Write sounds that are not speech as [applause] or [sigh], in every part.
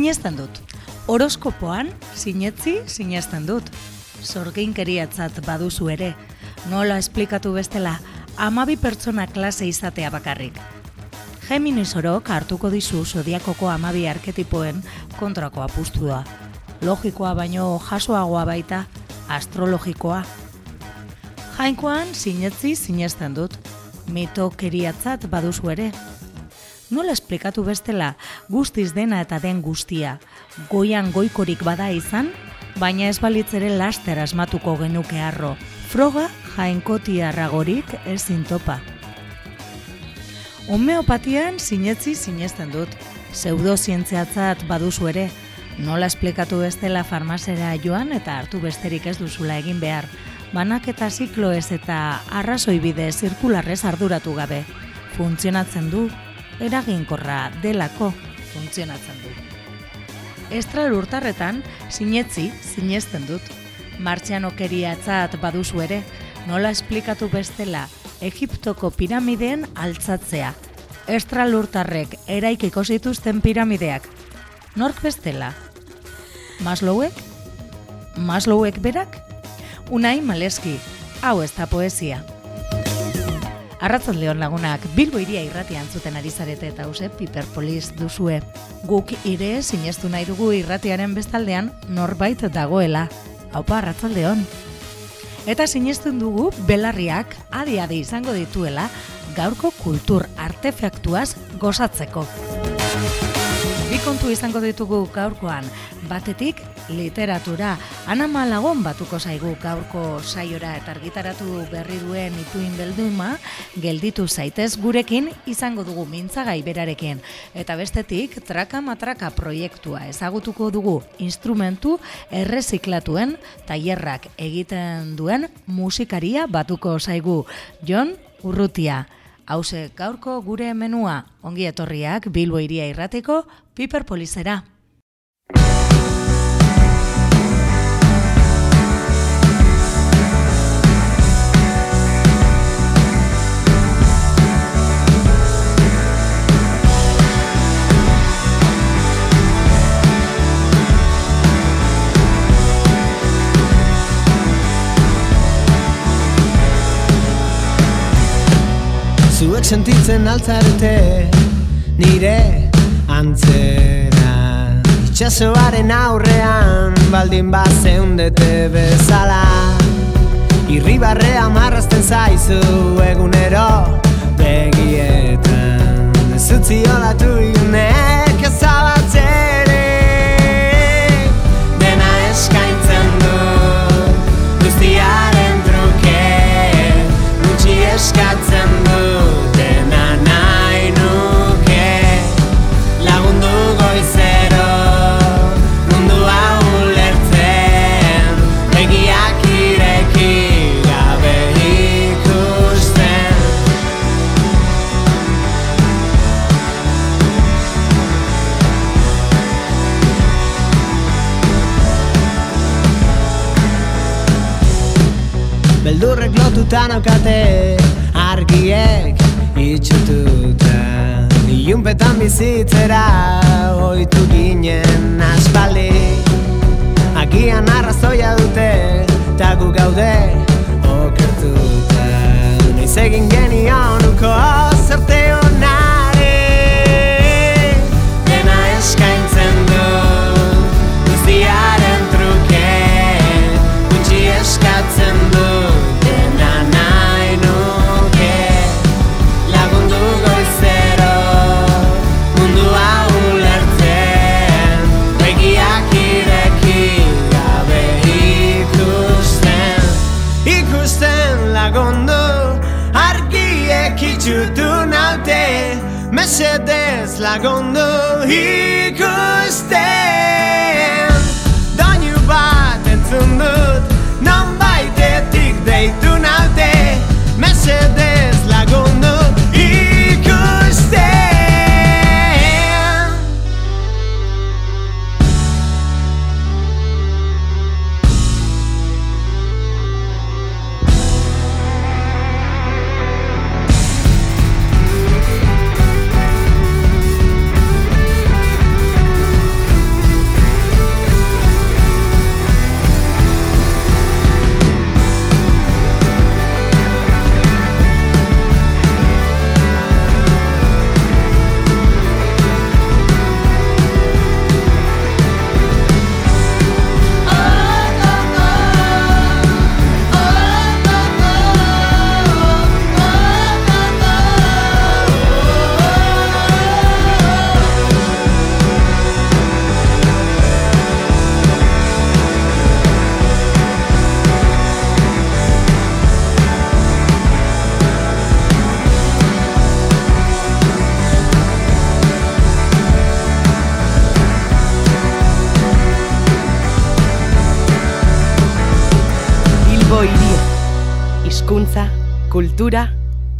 Sinesten dut. Horoskopoan sinetzi sinesten dut. Sorginkeriatzat baduzu ere. Nola esplikatu bestela, amabi pertsona klase izatea bakarrik. Geminis orok hartuko dizu zodiakoko amabi arketipoen kontrako apustua. Logikoa baino jasoagoa baita, astrologikoa. Jainkoan sinetzi sinesten dut. Mito keriatzat baduzu ere. Nola esplikatu bestela guztiz dena eta den guztia. Goian goikorik bada izan, baina ez balitzere laster asmatuko genuke arro. Froga jainkotia ragorik ez zintopa. Homeopatian sinetzi sinesten dut. Pseudozientziatzat baduzu ere, nola esplikatu bestela farmazera joan eta hartu besterik ez duzula egin behar. Banak eta ziklo ez eta arrazoi bide zirkularrez arduratu gabe. Funtzionatzen du, eraginkorra delako funtzionatzen du. Estral urtarretan, sinetzi, sinesten dut. Martxan okeriatzat baduzu ere, nola esplikatu bestela, Egiptoko piramideen altzatzea. Estral urtarrek eraikiko zituzten piramideak. Nork bestela? Maslowek? Maslowek berak? Unai maleski, hau ez da poesia. Lehon lagunak, Bilbo iria irratian zuten ari zarete eta hause Piperpolis duzue. Guk ire sinestu nahi dugu irratiaren bestaldean norbait dagoela. Haupa, arratzaldeon. Eta sinestuen dugu belarriak adi-adi izango dituela gaurko kultur artefaktuaz gozatzeko. Bi kontu izango ditugu gaurkoan, batetik literatura. Ana Malagon batuko zaigu gaurko saiora eta argitaratu berri duen ituin belduma, gelditu zaitez gurekin izango dugu mintzagai berarekin. Eta bestetik, traka matraka proiektua ezagutuko dugu instrumentu erreziklatuen tailerrak egiten duen musikaria batuko zaigu. Jon Urrutia. Hauze, gaurko gure menua, ongi etorriak Bilbo iria irrateko, Piper Polizera. Zuek sentitzen altzarete nire antzera Itxasoaren aurrean baldin bat zeundete bezala. Irribarrea marrazten zaizu egunero begietan. Ez utzi olatu iunek ezabatzere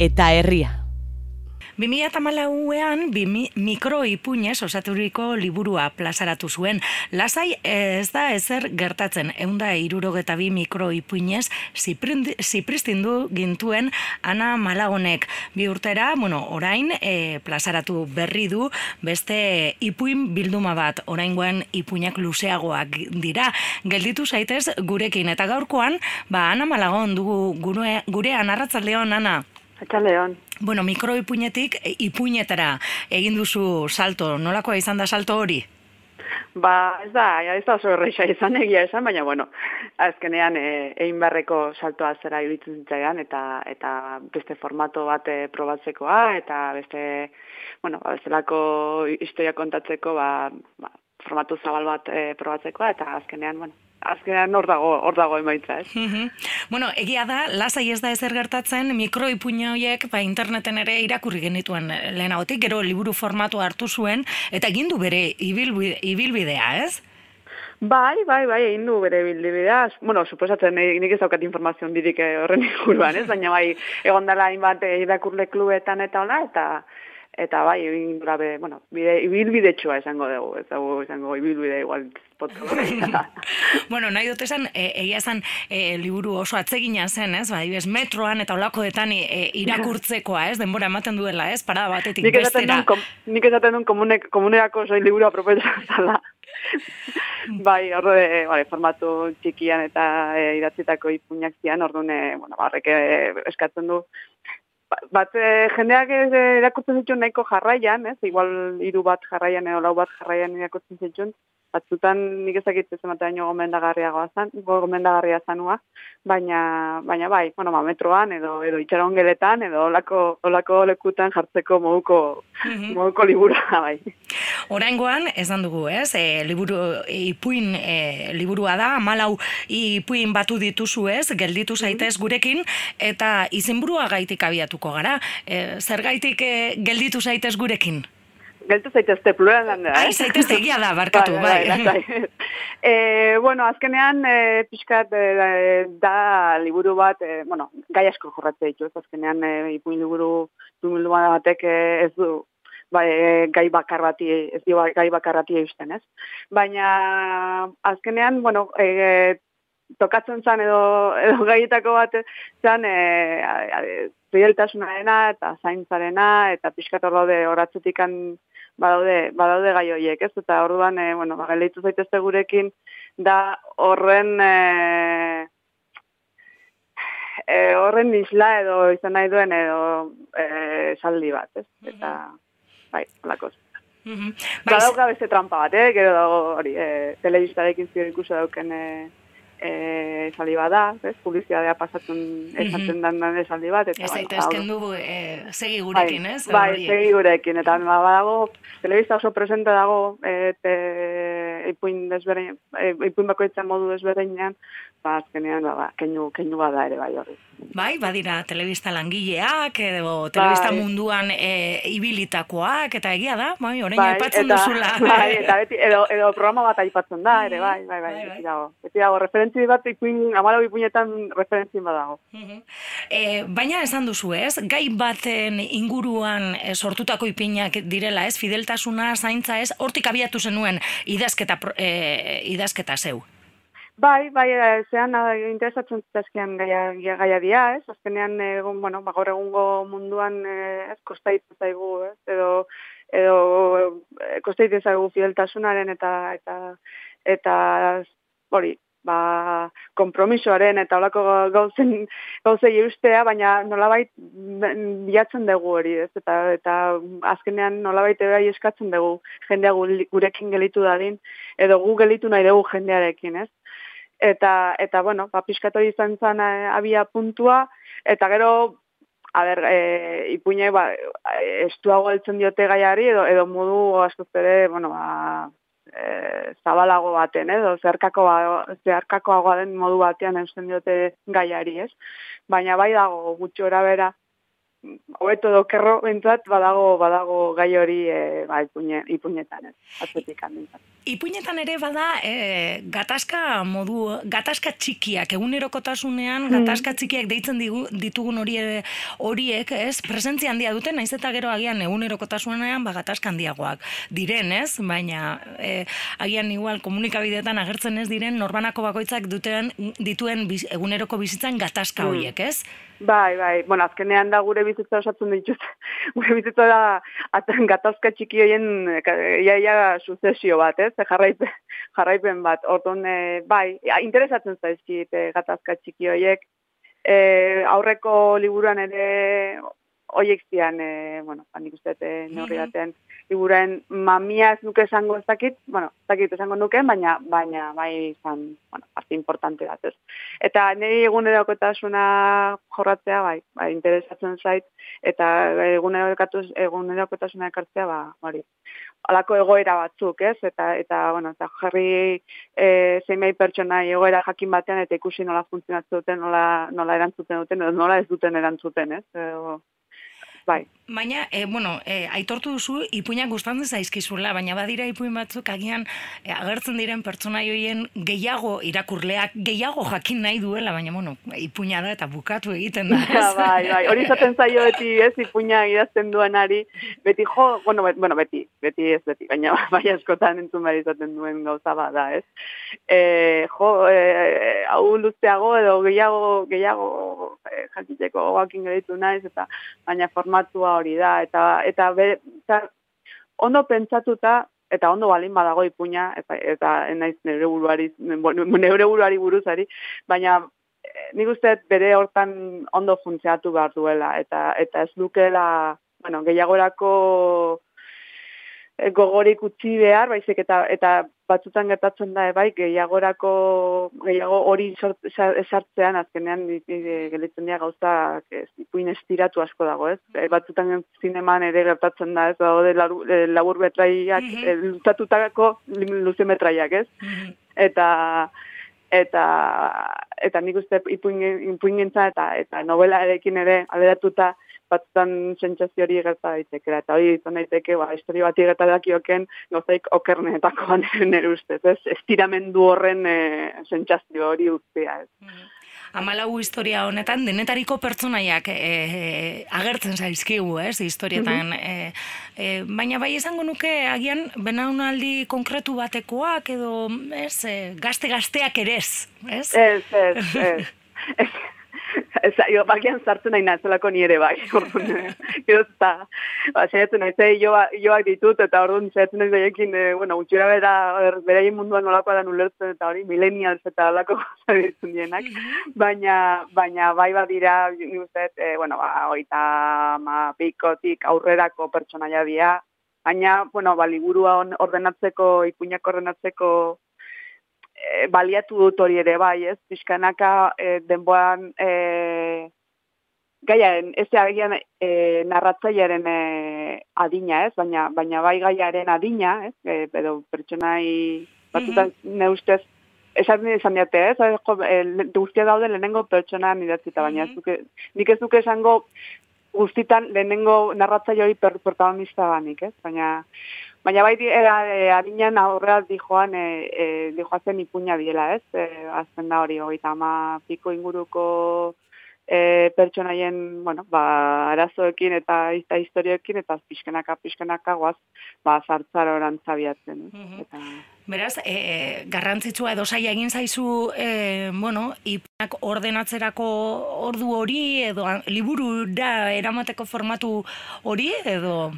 eta herria. 2008an bi mikroipuñez osaturiko liburua plazaratu zuen. Lasai ez da ezer gertatzen, eunda irurogeta bi mikroipuñez zipristindu gintuen ana malagonek. Bi urtera, bueno, orain e, plazaratu berri du beste ipuin bilduma bat, orain guen ipuñak luzeagoak dira. Gelditu zaitez gurekin, eta gaurkoan, ba, ana malagon dugu gure, gurean, arratzaldeon, ana? Arratzaldeon. Bueno, mikroipuinetik e, ipuinetara egin duzu salto, nolakoa izan da salto hori? Ba, ez da, ez da oso erreixa izan egia esan, baina bueno, azkenean e, egin barreko saltoa zera iruditzen zitzaidan eta eta beste formato bat e, probatzekoa eta beste, bueno, ba, bestelako historia kontatzeko ba, ba, formatu zabal bat e, probatzekoa eta azkenean, bueno, azkenean hor dago, hor dago emaitza, ez? bueno, egia da, lasai ez da ezer gertatzen, mikroipuño horiek, ba, interneten ere irakurri genituen lehenagotik, gero liburu formatu hartu zuen, eta egin du bere ibilbidea, ez? Bai, bai, bai, egin du bere ibilbidea. Bueno, suposatzen, eh, nik ez daukat informazio dirik eh, horren inguruan, ez? Baina bai, egon dela hainbat eh, irakurle klubetan eta hola, eta eta bai, egin grabe, bueno, bide, ibilbide txua esango dugu, ez dugu esango ibilbide igual [laughs] bueno, nahi dut esan, e, egia esan e, liburu oso atzegina zen, ez? Bai, bez, metroan eta olakoetan e, irakurtzekoa, ez? Denbora ematen duela, ez? Parada batetik nik bestera. Kom, nik esaten duen komune, komunerako zoi liburu apropetza zala. [laughs] bai, horre, bai, formatu txikian eta e, idatzitako ipuñak zian, orduan, bueno, barrek eskatzen du, bat e, jendeak erakutzen zituen nahiko jarraian, ez? Igual hiru bat jarraian edo lau bat jarraian erakutzen zituen, batzutan nik ezakit ez emateaino gomendagarriagoa zan, gomendagarria zanua, baina, baina bai, bueno, ba, metroan edo, edo itxaron geletan, edo olako, olako lekutan jartzeko moduko, mm moduko libura, bai. Oraingoan, esan dugu, ez, e, liburu, ipuin e, liburua da, malau ipuin batu dituzu ez, gelditu zaitez gurekin, eta izenburua gaitik abiatuko gara. E, zer gaitik e, gelditu zaitez gurekin? Geltu zaitezte pluralan da, eh? Ai, zaitezte egia da, barkatu, bai. bai, bai. e, bueno, azkenean, e, pixkat, e, da liburu bat, e, bueno, gai asko jorratzea ditu, ez azkenean, e, ipuin liburu, ipuin batek ez du, bai, gai bakar bati, ez dio gai bakar bati eusten, ez? Baina, azkenean, bueno, e, tokatzen zan edo, edo [laughs] gaietako bat zan e, fideltasunarena eta zaintzarena eta pixkator daude horatzetikan badaude, badaude gai horiek, ez? Eta orduan, e, bueno, ba, geleitu zaitezte gurekin, da horren e, e, horren isla edo izan nahi duen edo e, saldi bat, ez? Eta, bai, holako. Mm -hmm. Badauka beste trampa bat, eh? Gero dago hori, e, telebistarekin zio ikusi dauken e, e, esaldi bada, ez, publizitatea pasatzen esaten mm -hmm. dan esaldi bat. Eta, ez daitezken du, e, segi gurekin, ez? Bai, bai segi gurekin, eta ba, badago, telebista oso presente dago, eta ipuin, desberdin, e, ipuin bakoitzen modu desberdinean, ba, azkenean, ba, keinu, keinu bada ere bai hori. Bai, badira, telebista langileak, edo telebista bai. munduan e, ibilitakoak, eta egia da, bai, orain bai, aipatzen eta, duzula. [laughs] Bai, [laughs] eta beti, edo, edo programa bat aipatzen da, ere, bai, bai, bai, bai, bai. beti dago. Beti dago, referentzi bat, ipuin, amalau ipuinetan referentzi bat dago. E, baina esan duzu ez, gai baten inguruan sortutako ipinak direla ez, fideltasuna, zaintza ez, hortik abiatu zenuen idazketa, e, idazketa zeu. Bai, bai, eh, zean interesatzen zitazkian gaia, gaia dia, ez? Azkenean, egun, bueno, bagor egungo munduan ez kostaitzen zaigu, ez? Edo, edo kostaitzen zaigu fideltasunaren eta, eta, eta, hori, ba, kompromisoaren eta olako gauzen, gauzei ustea, baina nolabait bilatzen dugu hori, ez? Eta, eta azkenean nolabait bai eskatzen dugu jendea gurekin gelitu dadin, edo gu gelitu nahi dugu jendearekin, ez? eta eta bueno, ba piskatori izan zen eh, abia puntua eta gero a ber, e, ipuine ba estuago heltzen diote gaiari edo edo modu askoz ere, bueno, ba e, zabalago baten, edo zerkako zerkakoagoa den modu batean eusten diote gaiari, ez? Baina bai dago gutxi bera hobeto edo kerro bentzat badago badago gai hori e, ba, ipuñe, ipuñetan, ez, atzetik handentzat. Ipuñetan ere bada e, gatazka modu, gatazka txikiak, egunerokotasunean gatazka txikiak deitzen digu, ditugun hori horiek, ez, presentzia handia duten, naiz eta gero agian egunerokotasunean ba, gatazka handiagoak diren, ez, baina e, agian igual komunikabideetan agertzen ez diren norbanako bakoitzak duten dituen biz, eguneroko bizitzan gatazka mm. horiek, ez? Bai, bai, bueno, azkenean da gure bizitza osatzen ditut. [laughs] gure bizitza da atan gatazka txiki hoien iaia ia, sucesio bat, ez? Jarraipen, [laughs] jarraipen bat. Orduan, e, bai, interesatzen zaizkit e, gatazka txiki hoiek. E, aurreko liburuan ere hoiek zian, e, bueno, handik uste, e, neurri batean, figuraen mamia ez nuke esango ez dakit, bueno, ez dakit esango nuke, baina, baina, bai izan, bueno, parte importante bat ez. Eta niri egunerokotasuna jorratzea, bai, bai, interesatzen zait, eta egunerokotasuna ekartzea, ba, hori, alako egoera batzuk, ez? Eta, eta bueno, eta jarri e, zein pertsona egoera jakin batean, eta ikusi nola funtzionatzen duten, nola, nola erantzuten duten, nola ez duten erantzuten, ez? E, bai. Baina, e, bueno, e, aitortu duzu, ipuinak gustatzen zaizkizula, baina badira ipuin batzuk agian e, agertzen diren pertsona joien gehiago irakurleak, gehiago jakin nahi duela, baina, bueno, ipuina da eta bukatu egiten da. [laughs] Ja, bai, bai, hori zaten zaio beti, ez, ipuina idazten duenari, beti jo, bueno, bet, bueno, beti, beti ez beti, baina [laughs] bai askotan entzun behar izaten duen gauza bada, ez. E, jo, e, hau luzeago edo gehiago, gehiago e, jakiteko geditu naiz, eta baina formatua hori da, eta, eta, be, eta ondo pentsatuta, eta ondo balin badago ipuña, eta, eta naiz neure buruari, neure buruari buruzari, baina eh, nik uste bere hortan ondo funtzeatu behar duela, eta, eta ez dukela, bueno, gehiagorako gogorik utzi behar, baizik eta eta batzutan gertatzen da bai gehiagorako gehiago hori esartzean azkenean gelitzen dira gauza ipuin estiratu asko dago, ez? E, batzutan zineman ere gertatzen da, ez? Daude e, labur metraiak mm -hmm. lutatutako luze metraiak, ez? Mhm. Eta eta eta nik uste ipuin ipuingentza eta eta novelarekin ere alderatuta batzutan sentsazio hori gerta daiteke eta hori izan daiteke ba historia bat gerta dakioken gozaik okernetakoan [laughs] nere ustez ez estiramendu horren e, sentsazio hori uztea ez mm Amalau historia honetan denetariko pertsonaiak e, agertzen zaizkigu, ez, historietan. Mm baina bai izango nuke agian benaunaldi konkretu batekoak edo, ez, gazte-gazteak ere ez, ez? Ez, ez, ez. [laughs] [laughs] ez, jo, bakian sartzen nahi nazelako nire bai. [laughs] Gero eta, ba, saiatzen nahi, zei joak ditut, eta orduan saiatzen nahi daiekin, e, bueno, utxura bera, er, beraien munduan nolakoa da ulertzen, eta hori, millennials eta alako zabitzen [laughs] dienak. Mhm. Baina, baina bai badira, nuzet, e, bueno, ba, oita, ma, pikotik aurrerako pertsonaia dira, baina, bueno, ba, liburua ordenatzeko, ipuinak ordenatzeko, e, baliatu dut hori ere bai, ez? Piskanaka e, denboan e, gaiaren, ez agian e, narratzailearen e, adina, ez? Baina, baina bai gaiaren adina, ez? E, edo pertsonai batzutan mm -hmm. neustez esan izan diate, ez? E, guztia daude lehenengo pertsona idatzita, baina mm -hmm. nik ez duke esango guztitan lehenengo narratzaile hori per, protagonista banik, ez? Baina Baina bai, e, adinean aurrera dijoan, e, e, dijoazen ipuña biela, ez? E, azten da hori, hori, ama piko inguruko e, pertsonaien, bueno, ba, arazoekin eta izta historioekin, eta pixkenaka, pixkenaka, guaz, ba, zartzar orantzabiatzen. Mm eta... Beraz, e, garrantzitsua edo saia egin zaizu, e, bueno, ipunak ordenatzerako ordu hori, edo liburu da eramateko formatu hori, edo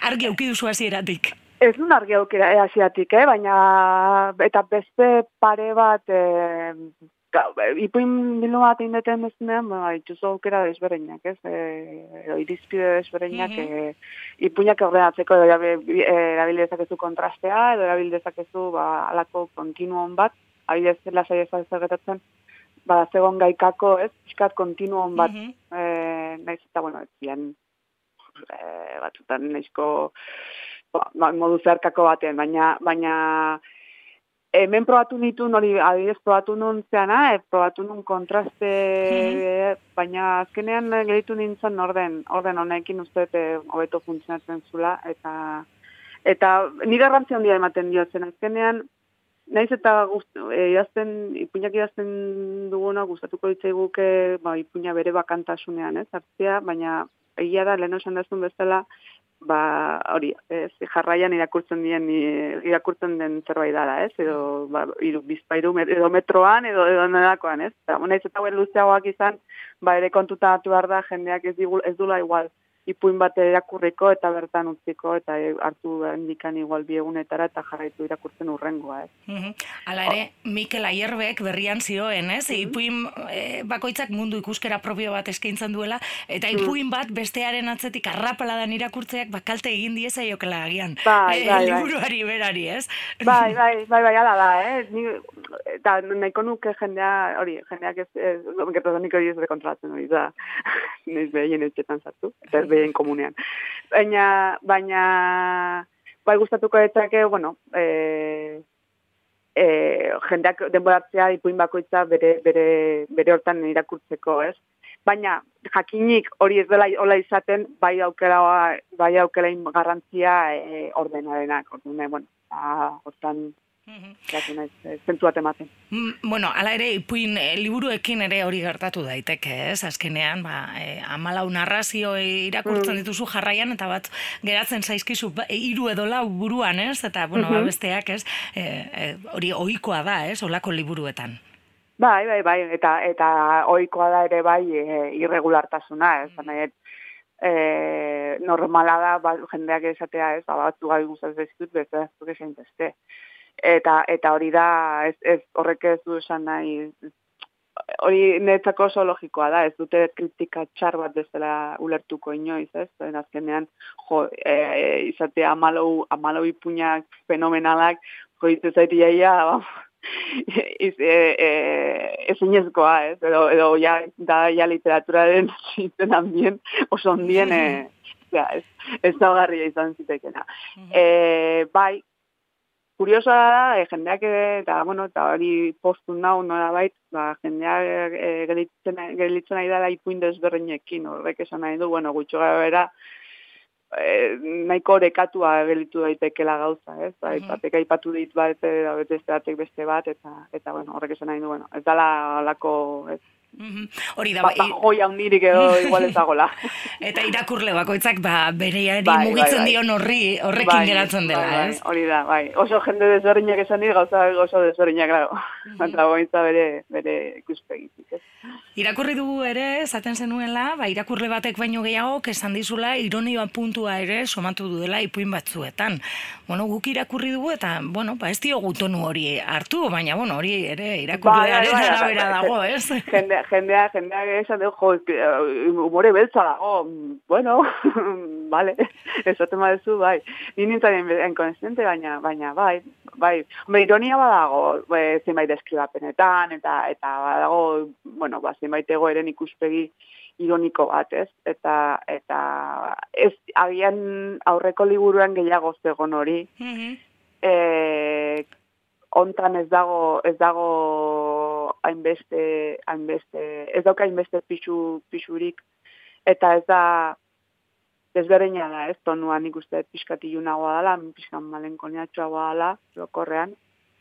argi auki duzu hasieratik. Ez nun argi aukera eh, hasiatik, eh, baina eta beste pare bat eh, ipuin bilu bat indeten beznean, ba, ituzu aukera desberdinak, ez? Eh, irizpide desberdinak, mm -hmm. eh, ipuinak ordenatzeko edo erabili dezakezu kontrastea, edo erabili dezakezu ba, alako kontinuon bat, abidez lasai ezagetatzen, ba, zegoen gaikako, ez? Piskat kontinuon bat, mm -hmm. eh, naiz eta, bueno, ez e, batzutan nahizko ba, ba, modu zeharkako batean, baina baina hemen probatu nitu, hori adibidez probatu nun zeana, e, probatu nun kontraste, e, baina azkenean gelitu nintzen orden, orden honekin uste dut eh, hobeto funtzionatzen zula, eta eta nire garrantzia handia ematen diotzen azkenean, Naiz eta gust, e, idazten, ipuinak idazten duguna gustatuko ditzaiguke ba, ipuina bere bakantasunean, ez, hartzea, baina egia da, lehen osan dazun bezala, ba, hori, ez, jarraian irakurtzen dien, irakurtzen den zerbait dara, ez, edo, ba, iru, bizpairu, edo metroan, edo, edo nedakoan, ez, eta, naiz eta guen luzeagoak izan, ba, ere kontuta atu da, jendeak ez, digul, ez dula igual, ipuin bat irakurriko eta bertan utziko eta hartu indikan igual biegunetara eta jarraitu irakurtzen urrengoa, ez. Mm Hala ere, Mikel Aierbek berrian zioen, ez? Mm Ipuin e, bakoitzak mundu ikuskera propio bat eskaintzen duela eta mhm. ipuin bat bestearen atzetik arrapaladan irakurtzeak bakalte egin dieza jokela agian. Bai, e, bai, liburuari berari, ez? Bai, bai, bai, bai, ala da, eh? Ni, eta nahiko nuke jendea, hori, jendeak ez, ez, ez kontrolatzen hori, da, nez behien etxetan zartu, eta ez behien komunean. Baina, baina, bai gustatuko etzake, bueno, e, e, jendeak denboratzea ipuin bakoitza bere, bere, bere hortan irakurtzeko, ez? Baina, jakinik hori ez dela hola izaten, bai aukera, bai aukera garrantzia e, ordenarenak, ordene, bueno, hortan Gatu naiz, eh, zentu ematen. Mm, bueno, ala ere, ipuin e, liburuekin ere hori gertatu daiteke, ez? Azkenean, ba, e, amalau narrazio irakurtzen mm. dituzu jarraian, eta bat geratzen zaizkizu ba, hiru edo lau buruan, ez? Eta, bueno, ba, mhm. besteak, ez? E, hori ohikoa da, ez? Olako liburuetan. Bai, bai, bai, eta eta ohikoa da ere bai e, irregulartasuna, ez? Mm. E, normala da, ba, jendeak esatea, ez? Ba, batzu gai guztaz bezitut, beste, beste, eta eta hori da ez, ez horrek ez du esan nahi hori netzako oso logikoa da ez dute kritika txar bat bezala ulertuko inoiz ez? En azkenean jo e, izate amalau amalau ipuñak fenomenalak jo itze zaiti jaia ez [laughs] e, e, ez inezkoa ez? Edo, edo ja, da ja literaturaren [laughs] ziten ambien oso ondien [laughs] e, ja, ez, ez izan zitekena. E, bai, kuriosoa da, e, jendeak eta, bueno, eta hori postun nau, nora bait, ba, jendeak e, gelitzen, gelitzen nahi dela ipuin desberreinekin, horrek esan nahi du, bueno, gutxo gara e, nahiko orekatua gelitu daitekela gauza, ez? Ba, -hmm. aipatu dit bat, beste beste bat, eta, eta bueno, horrek esan nahi du, bueno, ez dala lako, ez, Hori da, ba, ba, joia hundirik edo [laughs] igual ezagola. Eta irakurle bakoitzak ba, bereiari bai, mugitzen bai, bai. dion horri, horrekin bai, geratzen dela, bai, bai, ez? Hori da, bai. Oso jende desberdinak esan dira, gauza oso desberdinak, claro. Eta gointza bere, bere ikuspegitik, ez? Irakurri dugu ere, esaten zenuela, ba, irakurle batek baino gehiago, esan dizula, ironioa puntua ere, somatu duela ipuin batzuetan. Bueno, guk irakurri dugu, eta, bueno, ba, ez diogu tonu hori hartu, baina, bueno, hori ere, irakurlearen bai, bai, bai, dago, ez? Jende, jendea, jendea esan dugu, jo, eh, humore beltza dago, bueno, [laughs] vale, [laughs] eso tema dezu, bai, ni nintzen enkonsiente, baina, baina, bai, bai, hombre, ironia badago, bai, zenbait deskribapenetan, eta, eta badago, bueno, ba, zenbait egoeren ikuspegi ironiko bat, ez? Eta, eta, ez, agian aurreko liburuan gehiago zegon hori, mm -hmm. e, ontan ez dago, ez dago hainbeste, hainbeste, ez dauka hainbeste pixu, pixurik, eta ez da, desberdina da, ez? Tonuan ikuste pixkatilu nagoa dela, pixkan malenkoniatxoa dela, lokorrean,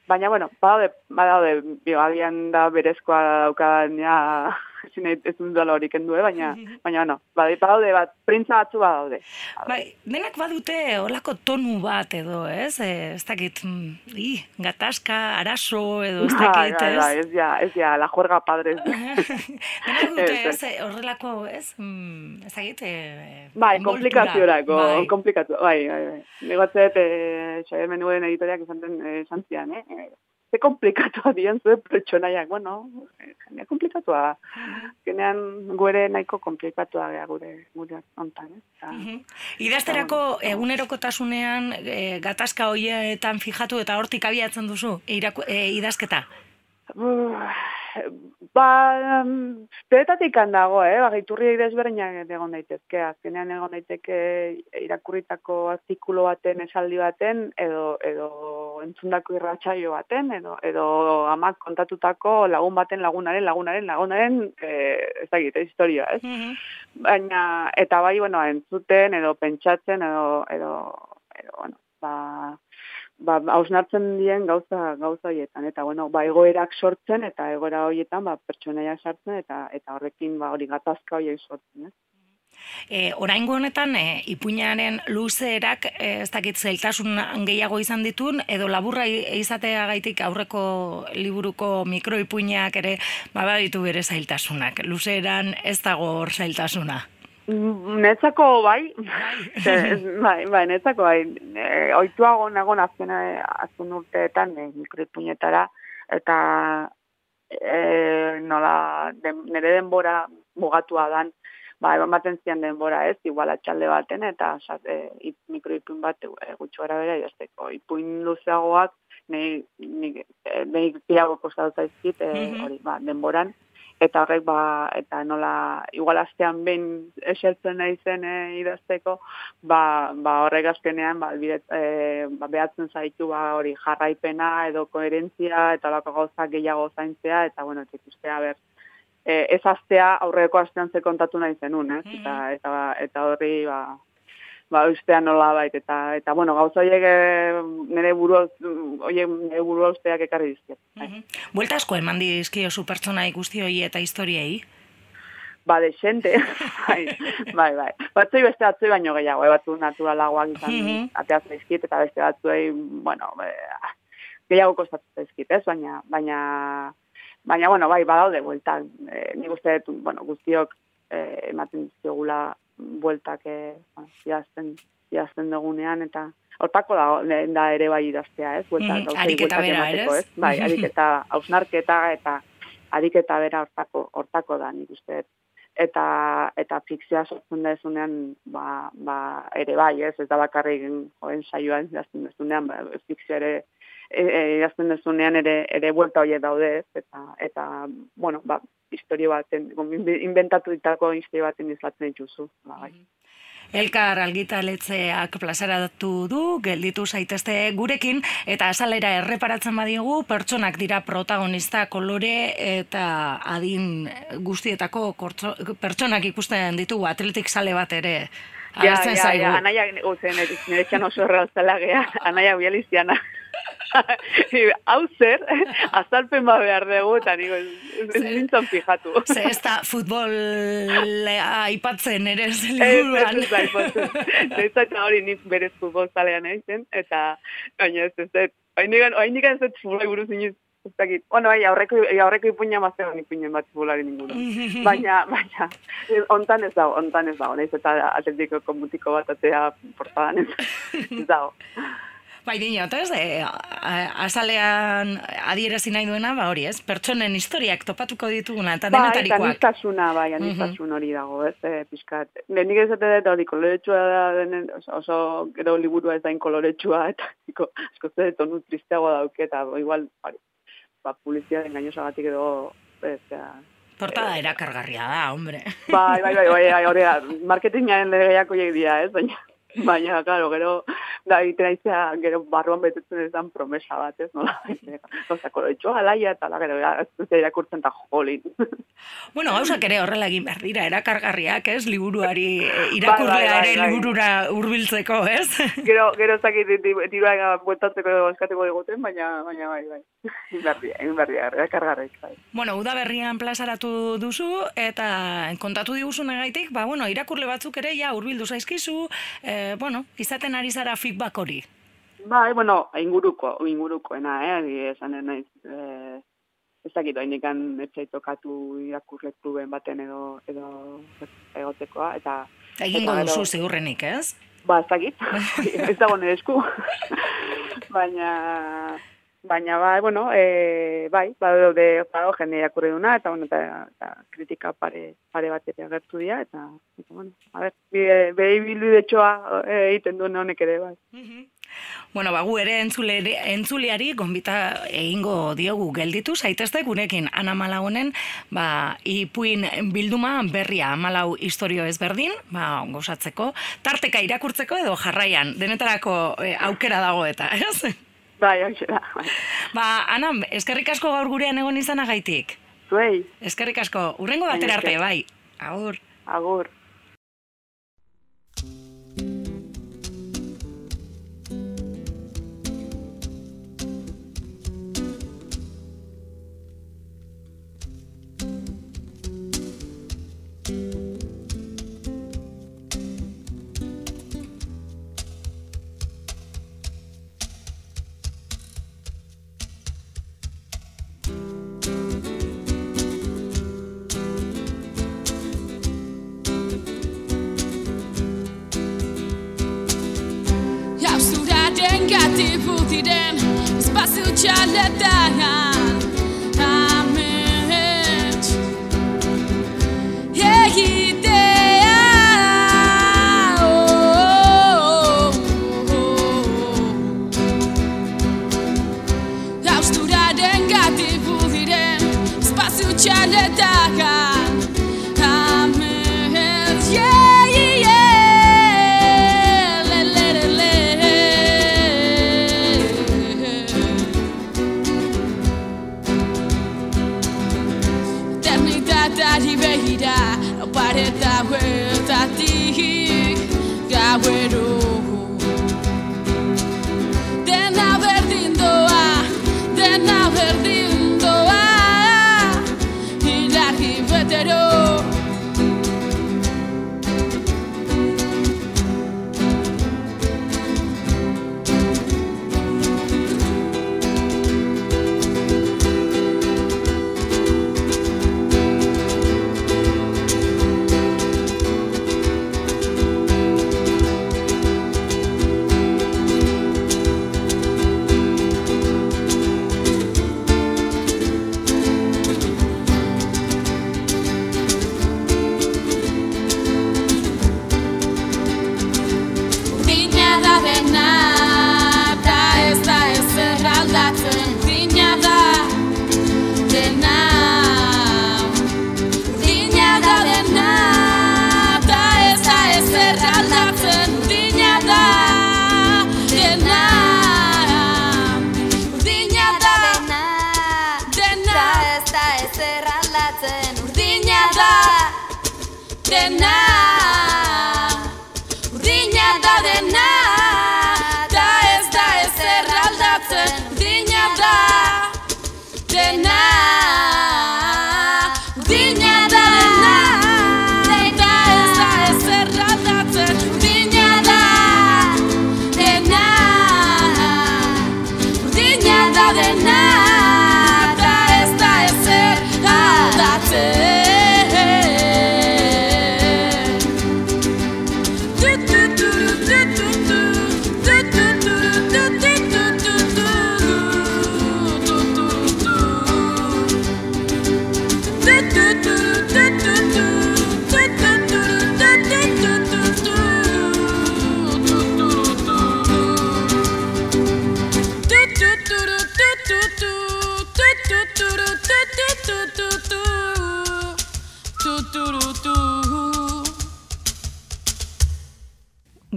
Baina, bueno, badaude, badaude, bio, agian da berezkoa daukadan, ezin ez dut hori kendu, eh? baina, [laughs] baina, no, badaude, bat, printza batzu badaude. Bai, denak badute olako tonu bat edo, ez? E, ez dakit, mm, i, gatazka, araso edo, ez bai, dakit, bai, ez? Bai, ez ja, ez ja, la juerga padre. [laughs] denak [laughs] dute, ez, horrelako, ez? Mm, ez dakit, e, Bai, komplikazioarako, bai. komplikatu, bai, bai, bai. Negotzet, e, xaber menuen editoriak esan den, esan zian, eh? Ze komplikatua [laughs] dian zuen pertsonaiak, bueno, jendea komplikatua. Genean gure nahiko komplikatua gara gure, gure ontan, eh? Ta, Idazterako egunerokotasunean e, gatazka hoietan fijatu eta hortik abiatzen duzu iraku, e, idazketa? Ba, peretatik handago, eh? Ba, gaiturri desberdinak egon daitezke, azkenean egon daiteke irakurritako artikulo baten, esaldi baten, edo, edo entzundako irratsaio baten, edo, edo amak kontatutako lagun baten lagunaren, lagunaren, lagunaren, e, ez da gite, historia, ez? Baina, eta bai, bueno, entzuten, edo pentsatzen, edo, edo, edo bueno, ba, ba, hausnartzen dien gauza, gauza horietan, eta, bueno, ba, egoerak sortzen, eta egoera horietan, ba, pertsonaia sartzen, eta, eta horrekin, ba, hori gatazka horiek sortzen, ez? E, oraingo honetan e, ipuinaren luzeerak e, ez dakit zeltasun gehiago izan ditun edo laburra izatea gaitik aurreko liburuko mikroipuinak ere baba ditu bere zailtasunak. Luzeeran ez dago hor zailtasuna. Netzako bai, [laughs] bai, bai, netzako bai, e, oituago nagon azken, azken urteetan e, mikroipuinetara, eta e, nola, de, nire denbora mugatua dan, ba, eban baten zian denbora ez, igual atxalde baten, eta sat, e, mikroipun bat e, gutxu gara bera idazteko. Ipuin luzeagoak, nahi, nahi, e, nahi pirago kostatu zaizkit, e, eta horrek, ba, eta nola, igual astean behin esertzen nahi zen e, idazteko, ba, ba, horrek azkenean, ba, bidet, e, ba, behatzen zaitu, ba, hori, jarraipena, edo koherentzia, eta lako gauza gehiago zaintzea, eta, bueno, ikustea, ber, e, ez astea aurreko astean ze kontatu nahi zenun, ez? Eta, mm-hmm. eta, eta horri, ba, ba, ustean nola bait, eta, eta bueno, gauza horiek e, nire buru, oie, nire buru usteak ekarri dizkiet. Mm -hmm. Buelta asko eman dizkio zu pertsona ikusti hori eta historiei? Ba, de xente, [laughs] bai, bai, bai. Batzoi beste batzoi baino gehiago, e, batzu naturalagoak izan mm -hmm. ateaz zaizkit, eta beste batzuei, bueno, be, gehiago kostatu zaizkit, ez? Baina, baina, Baina, bueno, bai, badaude bueltan. E, nik uste bueno, guztiok e, ematen dizkiogula bueltak e, bueno, zidazten, zidazten dugunean, eta hortako da, da ere bai idaztea, ez? Bueltak, mm, ariketa bera, emateko, ez? Bai, ariketa, hausnarketa eta ariketa bera hortako, hortako da, nik uste. Eta, eta fikzioa sortzen da ezunean, ba, ba, ere bai, ez? Ez da bakarrik joen saioan idazten dezunean, ba, fikzioa ere idazten e, dezunean ere ere vuelta hoe daude, eta eta bueno, ba historia baten inventatu ditako historia baten izatzen dituzu, ba, bai. Elkar algitaletzeak plazaratu du, gelditu zaitezte gurekin, eta azalera erreparatzen badigu, pertsonak dira protagonista kolore eta adin guztietako kortzo, pertsonak ikusten ditugu atletik sale bat ere. Ja, ja, ja, anaia, guzen, nire txan oso erraltzela gea, anaia bializiana. [laughs] hau zer, azalpen ba behar dugu, eta nigo, ez nintzen fijatu. Ze ez da futbol aipatzen ere ez liburuan. Ez, ez, ez, hori nik berez futbol zalean egiten, eta baina ez ez, ez, nik ez ez futbolai buruz iniz, ez dakit. Bueno, bai, aurreko, aurreko ipuña maztean ipuñen bat futbolari ninguna. [laughs] baina, baina, ontan ez dago, ontan ez dago, nahiz eta atletiko komutiko bat atea portadan ez, ez dago. Bai, dino, eta ez, e, azalean adierazi nahi duena, ba hori ez, pertsonen historiak topatuko dituguna, eta denotarikoak. Bai, anistasuna, bai, anistasun hori dago, ez, e, pixkat. Nik ez dut, hori, koloretsua da, denen, oso, gero liburua ez dain koloretsua, eta niko, esko ze, tonu tristeago dauke, eta igual, hori, ba, publizia batik edo, ez, ja, Portada erakargarria da, hombre. Bai, bai, bai, bai, bai, hori, marketingaren legeiako dira, ez, baina, baina, claro, gero, da, itera izea, gero barruan betetzen ez dan promesa bat, ez, nola? Osa, koloitxo alaia, eta la, gero, ez irakurtzen eta jolin. [laughs] Bueno, gauzak ere horrela egin behar dira, erakargarriak, ez, liburuari, eh, irakurlea bai, bai, bai, ere liburura hurbiltzeko, ez? [laughs] Gero, gero zakit, dirua bueltatzeko eskateko diguten, baina, baina, bai, bai. [laughs] Inberdia, inberdia, erakargarrik, bai. Bueno, uda berrian plazaratu duzu, eta kontatu diguzu negaitik, ba, bueno, irakurle batzuk ere, ja, hurbildu zaizkizu, eh, bueno, izaten ari zara feedback hori? Bai, bueno, inguruko, ingurukoena, eh, esan naiz, eh, ez dakit, hain ikan etxaitokatu irakurle kluben baten edo, edo egotekoa, eta... Egingo duzu ziurrenik, ez? Ba, ez dakit, [laughs] ez dago nire esku, [laughs] baina... Baina, bai, bueno, e, bai, bai, de, bai, jende irakurri duna, eta, bueno, eta, eta kritika pare, pare bat ere agertu dira, eta, eta, bueno, a ver, behi bildu de txoa e, egiten duen honek ere, bai. Bueno, bagu ere entzule, entzuleari gonbita egingo diogu gelditu zaitezte gurekin Ana Malagonen, ba, ipuin bilduma berria Malau historio ezberdin, ba, gozatzeko, tarteka irakurtzeko edo jarraian, denetarako e, aukera dago eta, ez? Bai, hau da. Bai. Ba, Ana, eskerrik asko gaur gurean egon izanagaitik. Zuei, Eskerrik asko, urrengo batera arte, bai. Agur. agur. passe o cielo e agüero.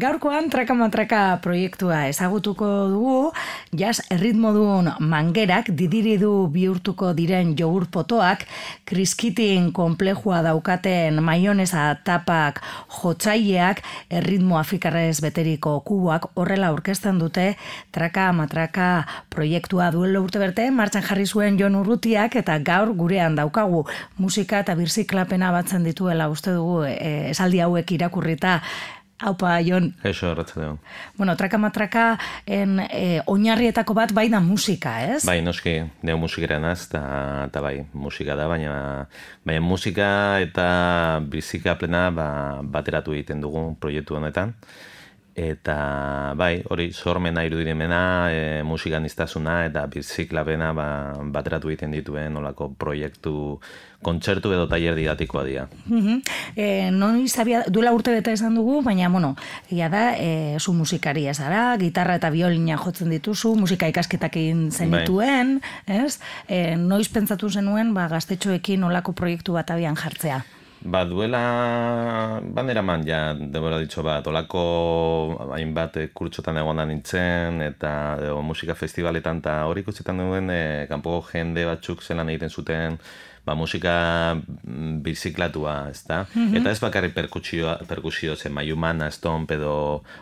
Gaurkoan Traka-Matraka proiektua ezagutuko dugu, jazz erritmodun mangerak didiridu bihurtuko diren jogur potoak, kriskitin konplejua daukaten maionesa tapak jotzaileak, erritmo afrikarrez beteriko kuboak horrela aurkezten dute Traka-Matraka proiektua. Duelo urte berte, martxan jarri zuen Jon Urrutiak eta gaur gurean daukagu musika eta birziklapena batzen dituela uste dugu e, esaldi hauek irakurrita Haupa, Jon. Eso, erratzaldeon. Bueno, traka-matraka en, e, oinarrietako bat bai da musika, ez? Bai, noski, neo musikera naz, eta, bai, musika da, baina, baina musika eta bizika plena ba, bateratu egiten dugu proiektu honetan. Eta bai, hori sormena irudirimena, e, musikan iztasuna eta biziklapena ba, bateratu egiten dituen olako proiektu kontzertu edo tailer didatikoa dira. Mhm. E, noiz abia, duela urte beta esan dugu, baina, bueno, ia da, e, zu musikaria zara, gitarra eta biolina jotzen dituzu, musika ikasketak egin zenituen, ez? E, noiz pentsatu zenuen, ba, gaztetxoekin olako proiektu bat abian jartzea? Ba, duela, bandera man, ja, debora ditxo bat, olako hainbat eh, kurtsotan egon da nintzen, eta edo, musika festivaletan, eta hori ikustetan duen, e, kanpoko jende batzuk zelan egiten zuten, ba, musika mm, biziklatua, ez da? Eta ez bakarrik perkusio, perkusio zen, maiumana, estomp edo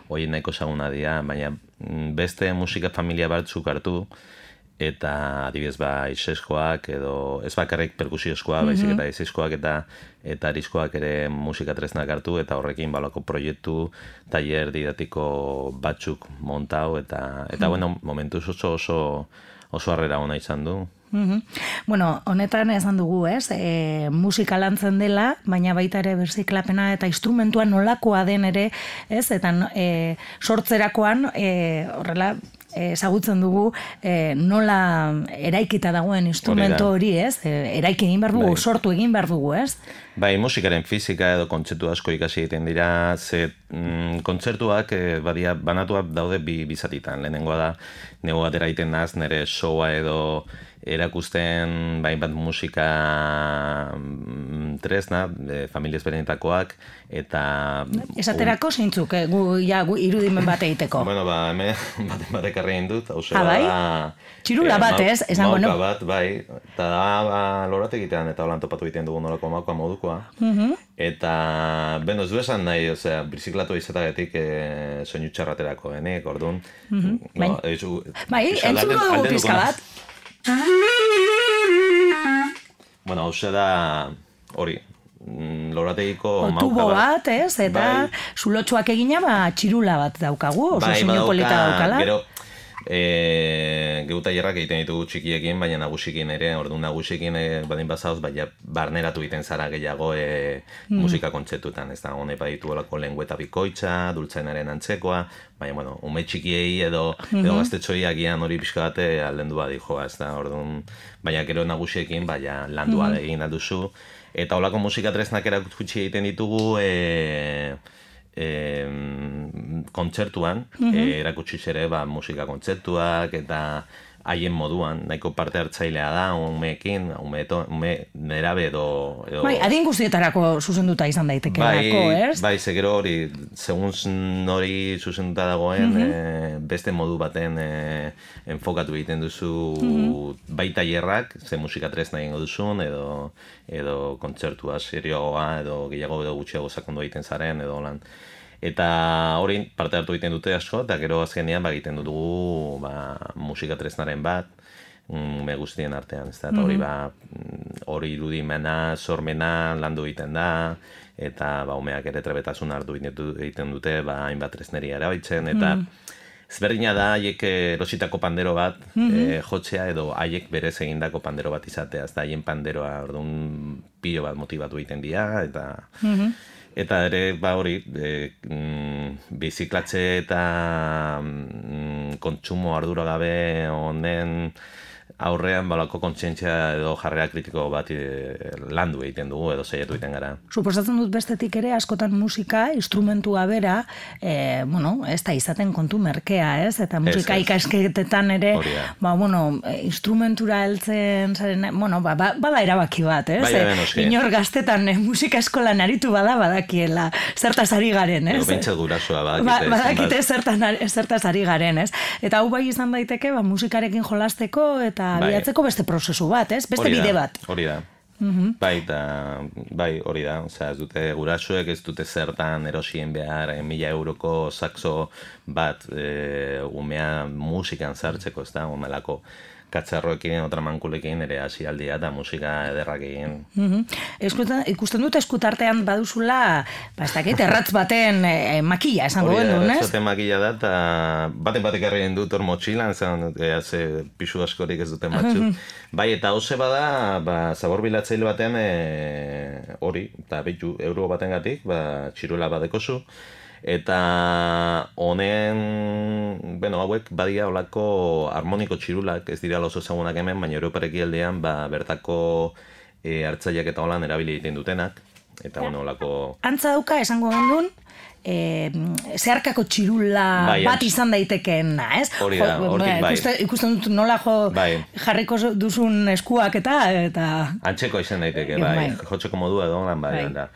hori nahiko saguna dira, baina mm, beste musika familia batzuk hartu, eta adibidez ba iseskoak edo ez bakarrik perkusioskoa baizik eta iseskoak eta eta ariskoak ere musika tresnak hartu eta horrekin balako proiektu tailer didatiko batzuk montau eta eta bueno momentuz oso oso oso harrera ona izan du Mhm. Bueno, honetan esan dugu, ez? E, musika lantzen dela, baina baita ere berziklapena eta instrumentua nolakoa den ere, ez? Eta e, sortzerakoan, e, horrela, ezagutzen dugu e, nola eraikita dagoen instrumento Hori ez? E, eraiki egin behar dugu, Bai. sortu egin behar dugu, ez? Bai, musikaren fizika edo kontzeptu asko ikasi egiten dira, ze mm, kontzertuak e, badia, banatuak daude bi bizatitan. Lehenengoa da, nego atera egiten naz, nire showa edo erakusten bai bat musika mm, tresna, e, familia ezberdinetakoak, eta... Esaterako zeintzuk, eh, gu, ja, gu irudimen bat egiteko. Bueno, ba, hemen baten batek egin dut, hau Ah, bai? Txirula bat, ez? Esango mauka nu. bat, bai. Eta da, ba, lorat egitean eta holan topatu egiten dugu nolako mauka modukoa. Mhm. Eta, beno, ez du esan nahi, osea, birziklatu izatagatik e, soinu txarraterako, enik, orduan. Mhm. Bai. No, eizu, Bai, eizu entzungo alden- dugu pizka bat. Bueno, hau da, hori, mm, lorategiko O, tubo bat, ez? Eta Bai. zulotxoak egina, ba, txirula bat daukagu, oso bai, badauka, polita daukala. Gero, e, geu tailerrak egiten ditugu txikiekin, baina nagusikin ere, orduan nagusikin e, badin bazauz, baina barneratu egiten zara gehiago e, Mm. musika kontzeptuetan, ez da, honek baditu olako lengüeta bikoitza, dultzainaren antzekoa, baina, bueno, ume txikiei edo, Mhm. edo gaztetxoi agian hori pixka bate aldendu badi joa, ez da, orduan, baina gero nagusiekin, baina landua Mhm. egin alduzu, eta olako musika tresnak erakutsi egiten ditugu, e, em, kontzertuan, eh, erakutsi ere ba, musika kontzertuak eta haien moduan, nahiko parte hartzailea da, umeekin, ume, eto- ume nerabe edo... edo Bai, adin guztietarako zuzenduta izan daiteke bai, ez? bai, ze gero hori, segun nori zuzenduta dagoen, eh, beste modu baten eh, enfokatu egiten duzu bai tailerrak, ze musika tresna egingo duzun, edo, edo kontzertua serioa, edo gehiago edo gutxiago sakondu egiten zaren, edo lan. Eta hori parte hartu egiten dute asko, eta gero azkenean ba, egiten dugu ba, musika tresnaren bat, mm, me guztien artean, ez da, eta hori ba, mm, hori irudimena, sormena landu egiten da, eta ba, umeak ere trebetasun hartu egiten du- egiten dute, ba, hainbat tresneria erabiltzen, eta ezberdina da haiek erositako pandero bat eh, jotzea edo haiek berez egindako pandero bat izatea, ez da haien panderoa, orduan pilo bat motibatu egiten dira, eta... Eta ere, ba hori, e, mm, biziklatze eta mm, kontsumo ardura gabe honen aurrean balako kontzientzia edo jarrera kritiko bat e, landu egiten dugu edo saiatu egiten gara. Suposatzen dut bestetik ere askotan musika, instrumentua bera, e, bueno, ez da izaten kontu merkea, ez? Eta musika ez. ikasketetan ere, ba, bueno, e, instrumentura heltzen zaren, bueno, ba, ba, bada erabaki bat, ez? Bai, noski. inor gaztetan e, musika eskolan aritu bada badakiela, zertaz ari garen, ez? Edo gurasoa Ba, badakite. badakite zenbat- zertan, zertaz ari garen, ez? Eta hau bai izan daiteke, ba, musikarekin jolasteko eta Bai. abiatzeko beste prozesu bat, ez? Beste bide bat. Hori da. Bai, eta, bai, hori da, osea, ez dute gurasoek ez dute zertan erosien behar eh, mila euroko saxo bat e, umea musikan sartzeko, ez da, omelako katzarroekin, otramankulekin ere hasialdia eta musika ederrak egin. Mhm. Eskutan, ikusten dut eskutartean baduzula, ba, ez dakit, erratz baten e, makilla esango da, genuen, ez? zaten makila da, eta baten batek errien dut hor motxilan, zan, e, ze pisu askorik ez duten batzuk. bai, eta hause bada, ba, zabor bilatzaile baten, e, hori, eta behitu euro baten gatik, ba, txiruela badekozu, eta honen, bueno, hauek badia olako harmoniko txirulak, ez dira oso ezagunak hemen, baina Europareki aldean, ba, bertako e, hartzaileak eta holan erabili egiten dutenak, eta bueno, olako... Antza dauka esango genuen, e, zeharkako txirula Bai, bat izan daitekeen, ez? Hori da, Jo, hortik bai. ikuste- Ikusten dut nola jo Bai. jarriko duzun eskuak eta eta Antxeko izan daiteke, Bai. bai. Jotzeko modua edo bai, Bai. da.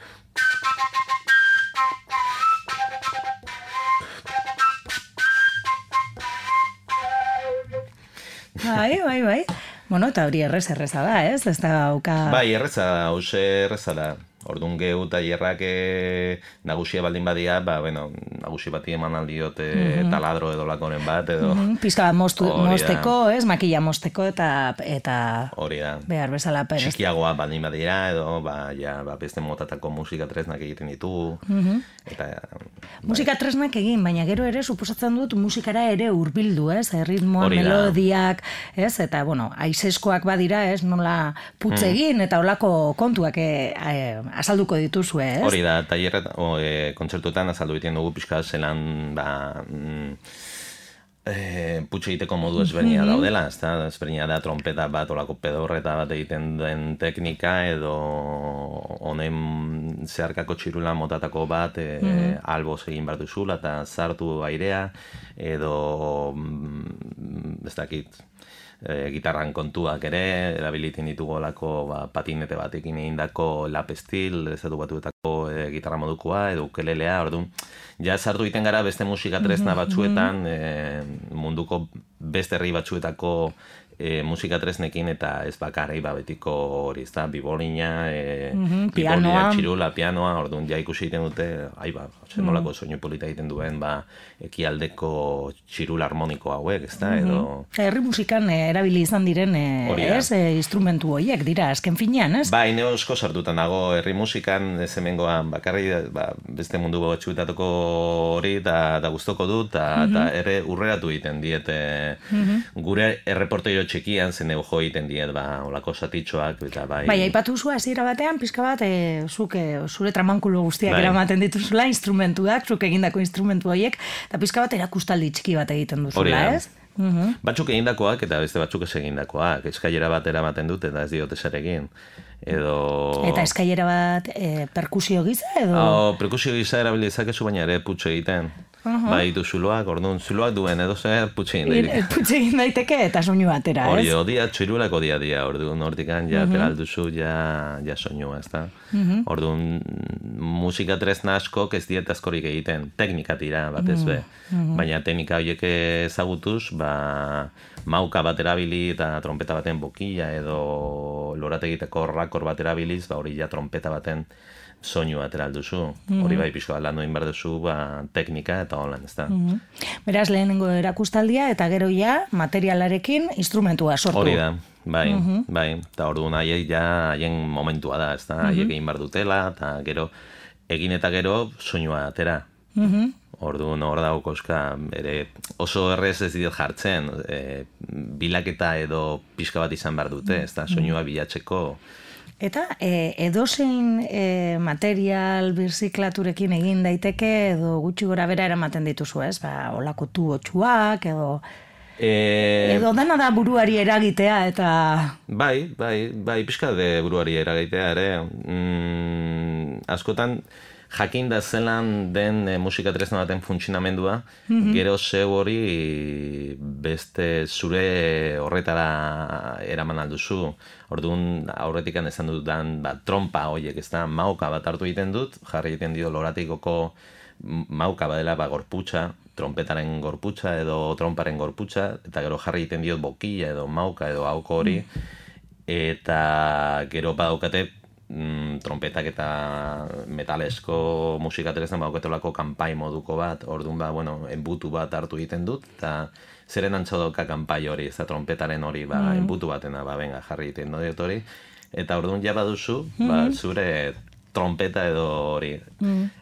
Bai, bai, bai. Bueno, eta hori errez erreza da, ez? Ez da auka... Bai, erreza hause erreza da. Orduan gehu tailerrak eh, nagusia baldin badia, ba, bueno, nagusi bati eman aldiot eh, taladro edo lakoren bat, edo Mhm, Pizka bat mostu, mosteko, ez? Makilla mosteko eta eta hori da. behar bezala perez. Txikiagoa baldin badira, edo ba, ja, ba, beste motatako musika tresnak egiten ditugu. Mhm. Eta, Musika tresnak egin, baina gero ere suposatzen dut musikara ere hurbildu, ez? Erritmoa, melodiak, ez? Eta, bueno, aizeskoak badira, ez? Nola putz Hmm. egin eta olako kontuak eh, eh, azalduko dituzue, ez? Hori da, tailerret, o, e, kontzertuetan azaldu egiten dugu pixka bat zelan, ba, mm, e, putxe egiteko modu ezberdina daudela, ezta? Ezberdina da trompeta bat, olako pedorreta bat egiten den teknika, edo honen zeharkako txirula motatako bat, e, alboz egin behar duzula, eta zartu airea, edo, mm, ez dakit, e, gitarran kontuak ere, erabiliten ditugu olako ba, patinete batekin egindako lap steel, ezatu batuetako e, gitarra modukoa, edo ukelelea, orduan, ja sartu egiten gara beste musika tresna batzuetan, e, munduko beste herri batzuetako e, musika tresnekin eta ez bakarri ba betiko hori, ezta, bibolina, e, Mhm, bibolia, pianoa. txirula, pianoa, orduan ja ikusi egiten dute, ai ba, zer Mm. nolako soinu polita egiten duen, ba, ekialdeko txirula harmoniko hauek, ezta, edo... Herri musikan eh, erabili izan diren, da. ez? Eh, instrumentu horiek dira, azken finean, ez? Bai, ne osko sartuta nago herri musikan, ez hemengoan bakarri ba, beste mundu batzuetako hori eta da gustoko dut eta eta ere urreratu egiten diete gure txikian zen jo egiten diet ba olako satitxoak eta bai. Bai, aipatu zu hasiera batean, pizka bat, e, zuk e, zure tramankulo guztiak Bai. eramaten dituzula, instrumentuak, zuk egindako instrumentu horiek, eta pizka bat erakustaldi txiki bat egiten duzula, ez? Mhm. Batzuk egindakoak eta beste batzuk ez egindakoak. Eskailera bat eramaten dut eta ez diote zer. Edo... Eta eskailera bat e, perkusio giza edo... Oh, perkusio gisa erabili dezakezu baina ere putxe egiten. Bai, ditu zuloak, orduan zuloak duen edo zer putxe egin daiteke. Putxe egin daiteke eta soinu atera, Hori, ez? odia, txirulak odia dia, orduan hortikan ja peralduzu, ja, ja soinua, ezta? Orduan, musika tresna askok ez diet askorik egiten, teknika tira, batez be. Baina teknika horiek ezagutuz, ba, mauka bat erabili eta trompeta baten bokila edo lorategiteko rakor bat erabiliz, ba, hori ja trompeta baten soinu atera alduzu. Hori bai, pixko lan egin behar duzu, ba, teknika eta holan, ezta? Beraz, lehenengo erakustaldia eta gero ja materialarekin instrumentua sortu. Hori da, bai, bai, eta orduan haiek ja haien momentua da, ez da, haiek egin behar dutela, eta gero, egin eta gero, soinua atera. Orduan hor dago koska, ere oso errez ez dit jartzen, e, bilaketa edo pixka bat izan behar dute, ez da, soinua bilatzeko, Eta e, edozein e, material birziklaturekin egin daiteke edo gutxi gora bera eramaten dituzu, ez? Ba, olako tuotxuak edo... e, Edo dana da buruari eragitea eta... Bai, bai, bai, pixka de buruari eragaitea ere. Mm, askotan, jakinda zelan den e, musika tresna baten funtzionamendua, gero zeu hori beste zure horretara eraman alduzu. Orduan, aurretikan esan dudan, ba, trompa horiek, ez da, mauka bat hartu egiten dut, jarri egiten dio loratikoko mauka badela ba, gorputza, trompetaren gorputza edo tromparen gorputza, eta gero jarri egiten diot bokila edo mauka edo hauko hori, eta gero badaukate mm, trompetak eta metalesko musika tresna badaukatelako kanpai moduko bat, orduan ba, bueno, enbutu bat hartu egiten dut, eta zeren antzo dauka kanpai hori, ez da trompetaren hori, ba, enbutu batena, ba, venga, jarri egiten dut hori, eta orduan ja baduzu, ba, zure trompeta edo hori.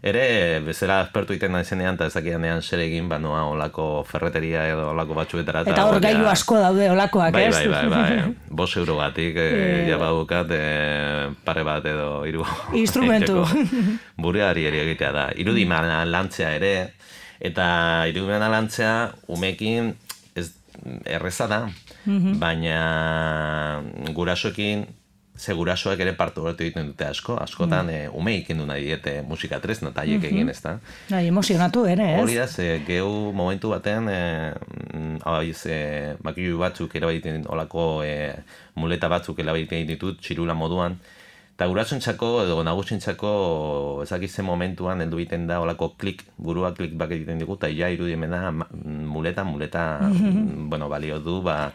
Ere, bezala aspertu egiten naizenean, eta ezakidanean zer egin, ba, noa olako ferreteria edo olako batzuetara. Eta hor gailu asko daude olakoak, Bai, ez? bai, bai, bai. [laughs] Bos euro batik, e, ja badukat, e, pare bat edo hiru. Instrumentu. [laughs] [laughs] Buruari ere egitea da. Irudimana lantzea ere, eta irudimana lantzea umekin ez erreza da, baina gurasoekin segurasoak ere partu horretu egiten dute asko, askotan mm. e, ume ikendu nahi diete musika tresna eta haiek egin, ez da? Bai, emozionatu ere, ez? Hori da, ze gehu momentu batean, e, hau ze, makilu batzuk erabaiten olako e, muleta batzuk erabaiten ditut, txirula moduan, eta gurasoentzako edo nagusientzako ezakitzen momentuan heldu egiten da olako klik, burua klik bak egiten digu, eta ja irudimena muleta, muleta, bueno, balio du, ba,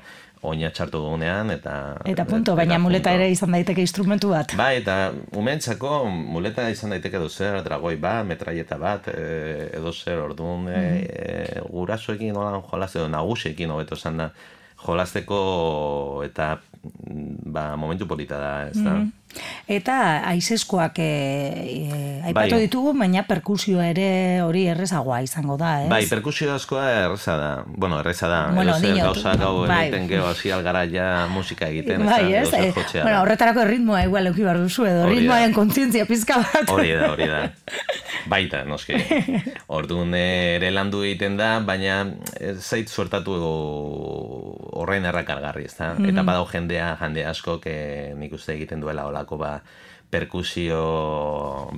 oina txartu dugunean, eta... Eta punto, baina muleta ere izan daiteke instrumentu bat. Ba, eta umentzako muleta izan daiteke edo zer, dragoi bat, metraieta bat, e, edo zer, orduan, mm -hmm. e, gurasoekin olan jolaz, edo nagusiekin hobeto esan da, jolazteko eta ba, momentu polita da, ez da? Mm Eta aizeskoak e, e, aipatu bai. ditugu, baina perkusioa ere hori errezagoa izango da, ez? Bai, perkusio askoa erreza da. Bueno, erreza da. Bueno, Edo gauza gau bai. egiten geho hasi algara ja musika egiten. Bai, ez? E, bueno, horretarako ritmoa igual euki bar duzu edo, ritmoaren kontzientzia pizka bat. Hori da, hori da. [laughs] Baita, noski. Orduan ere landu egiten da, baina zait suertatu horrein errakargarri, ez da? Eta badau jendea, jende asko, nik uste egiten duela olako ba, perkusio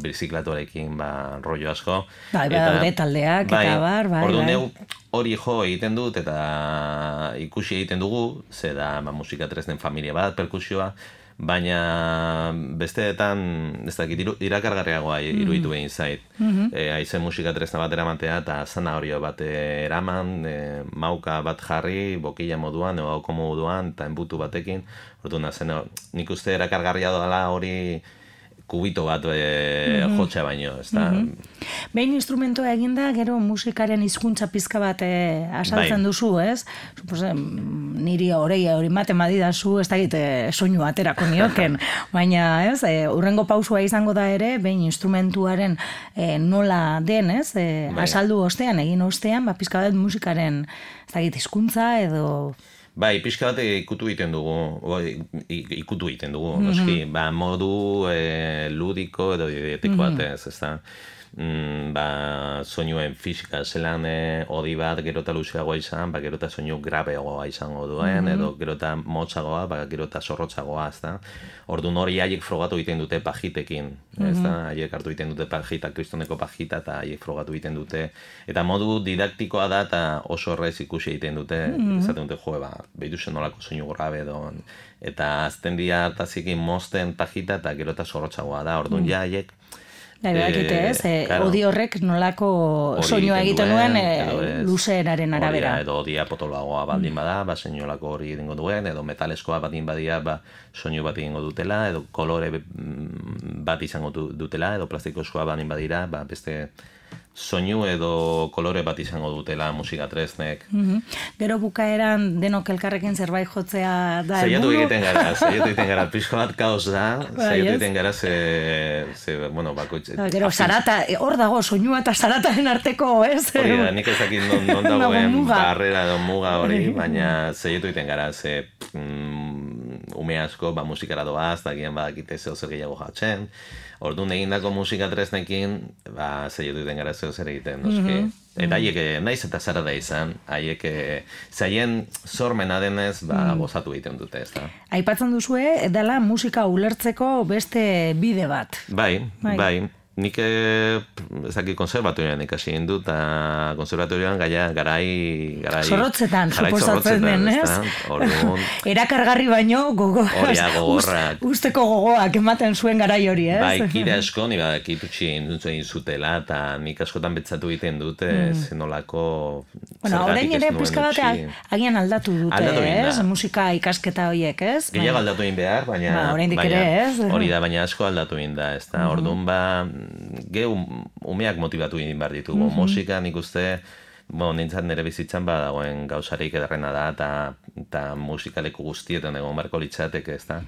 biziklatuarekin ba, rollo asko. Bai, bai, eta, taldeak, bai, eta bar, bai, ordu, bai. hori jo egiten dut, eta ikusi egiten dugu, ze da ba, musika tresnen familia bat, perkusioa, baina besteetan ez dakit irakargarriagoa mm. iruditu egin zait. Mm -hmm. e, aizen musika tresna bat eramatea eta zanahorio bat eraman, e, mauka bat jarri, bokila moduan, edo moduan, eta enbutu batekin. Orduan, zen, nik uste erakargarria doala hori kubito bat e, mm -hmm. baino, ez da? Mm Behin instrumentoa eginda, gero musikaren hizkuntza pizka bat e, asaltzen bai. duzu, ez? Supose, niri horei hori mate madidazu, ez da egite soinu aterako nioken, [laughs] baina, ez? E, urrengo pausua izango da ere, behin instrumentuaren e, nola den, ez? E, bai. Asaldu ostean, egin ostean, ba, pizka bat musikaren, ez da hizkuntza edo... Bai, pixka bat ikutu egiten dugu, ikutu egiten dugu, mm -hmm. noski, ba, modu e, ludiko edo dietiko mm -hmm. batez, ez da mm, ba, soinuen fisika zelan e, odi bat gero eta luzeagoa izan, ba, gero eta soinu grabeagoa izango duen, mm edo gero eta motzagoa, ba, gero eta zorrotzagoa, ez da. Ordu nori haiek frogatu egiten dute pajitekin, ez da, mhm. haiek hartu egiten dute pajita, kristoneko pajita, eta haiek frogatu egiten dute. Eta modu didaktikoa da, eta oso horrez ikusi egiten dute, mm -hmm. ezaten dute, jo, ba, behitu zen nolako soinu grabe edo, eta azten dira hartazikin mosten pajita, eta gero eta zorrotzagoa da, orduan mm ja haiek, Bai, bai, e, ez, e, odi horrek nolako soinua egiten duen e, luzeeraren arabera. edo odia potoloagoa baldin bada, ba, soinolako hori egingo duen, edo metaleskoa baldin badia, ba, soinu bat egingo dutela, edo kolore mm, bat izango dutela, edo plastikoskoa baldin badira, ba, beste soinu edo kolore bat izango dutela musika tresnek. Mm Gero bukaeran denok elkarrekin zerbait jotzea da Zaiatu egiten gara, [laughs] zaiatu egiten gara, pixko bat kaos da, bai, egiten gara ze, ze bueno, bakoitz... Ba, gero, sarata, hor dago, soinua eta sarataren arteko, ez? Hori da, nik ezakit non, non [laughs] dagoen barrera edo muga hori, [laughs] baina zaiatu egiten gara, ze mm, ume asko, ba, musikara doaz, da gian badakite zeo zer gehiago jatzen, Orduan egindako musika tresnekin, ba, zeiotu den gara zeo zer egiten, noski. Mm -hmm. Eta haiek, eh, naiz eta zara da izan, haiek, eh, zaien sormena denez, ba, mm. gozatu egiten dute, ez da. Aipatzen duzue, dela musika ulertzeko beste bide bat. Bai, bai. bai nik ezaki konservatorioan ikasi indu, eta konservatorioan gaia garai... garai zorrotzetan, suposatzen den, ez? [laughs] Erakargarri baino, gogo, [laughs] gogorrak. usteko gogoak ematen zuen garai hori, ez? Bai, [laughs] kire asko, ni badak itutxi induntzen zutela, eta nik askotan betzatu egiten dute, mm. zenolako... Bueno, orain ere pizka batean agian aldatu dute, aldatu ez? Musika ikasketa horiek, ez? Gehiago aldatu egin behar, baina... Ba, orain dikere, ez? Hori da, baina asko aldatu egin da, ez da? Mm Orduan ba, gehu umeak motibatu egin behar ditugu. Mm -hmm. Musika nik uste, bueno, nintzen nire bizitzan ba dagoen gauzarik edarrena da, eta, eta musikaleku guztietan egon barko litzatek, ez da.